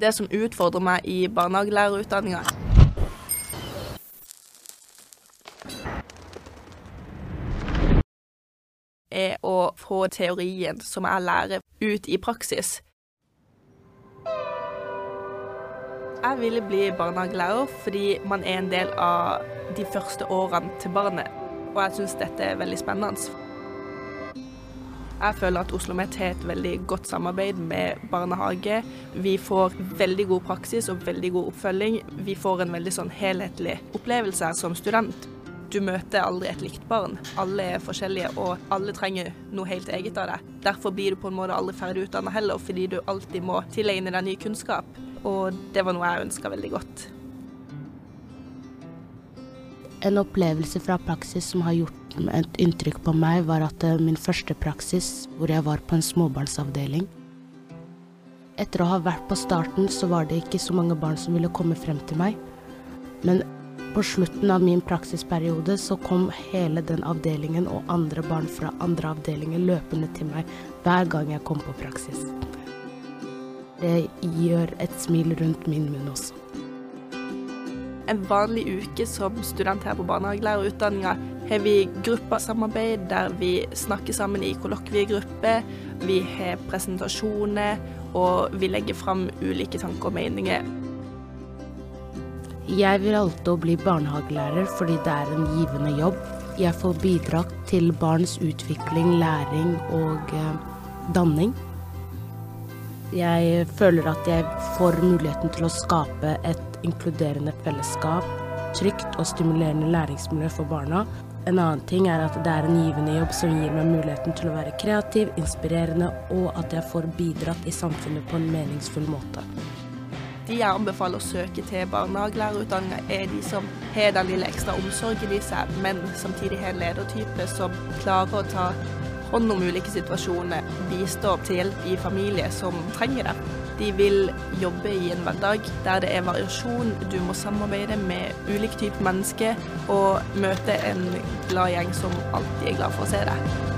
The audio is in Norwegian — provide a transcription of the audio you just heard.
Det som utfordrer meg i barnehagelærerutdanninga, er å få teorien som jeg lærer, ut i praksis. Jeg ville bli barnehagelærer fordi man er en del av de første årene til barnet, og jeg syns dette er veldig spennende. Jeg føler at Oslo OsloMet har et veldig godt samarbeid med barnehage. Vi får veldig god praksis og veldig god oppfølging. Vi får en veldig sånn helhetlig opplevelse som student. Du møter aldri et likt barn. Alle er forskjellige, og alle trenger noe helt eget av deg. Derfor blir du på en måte aldri ferdig utdanna heller, fordi du alltid må tilegne deg ny kunnskap. Og det var noe jeg ønska veldig godt. En opplevelse fra praksis som har gjort et inntrykk på meg, var at eh, min første praksis, hvor jeg var på en småbarnsavdeling Etter å ha vært på starten, så var det ikke så mange barn som ville komme frem til meg. Men på slutten av min praksisperiode så kom hele den avdelingen og andre barn fra andre avdelinger løpende til meg hver gang jeg kom på praksis. Det gjør et smil rundt min munn også. En vanlig uke som student her på barnehagelærerutdanninga har vi gruppesamarbeid der vi snakker sammen i kollokviegruppe. Vi har presentasjoner, og vi legger fram ulike tanker og meninger. Jeg vil alltid bli barnehagelærer fordi det er en givende jobb. Jeg får bidratt til barns utvikling, læring og eh, danning. Jeg føler at jeg får muligheten til å skape et inkluderende fellesskap, trygt og stimulerende læringsmiljø for barna. En annen ting er at det er en givende jobb som gir meg muligheten til å være kreativ, inspirerende, og at jeg får bidratt i samfunnet på en meningsfull måte. De jeg anbefaler å søke til barnehagelærerutdanninga, er de som har den lille ekstra omsorgen i seg, men samtidig har en ledertype som klarer å ta hånd om ulike situasjoner, bistå til hjelp i familie som trenger det. De vil jobbe i en hverdag der det er variasjon, du må samarbeide med ulike typer mennesker og møte en glad gjeng som alltid er glad for å se deg.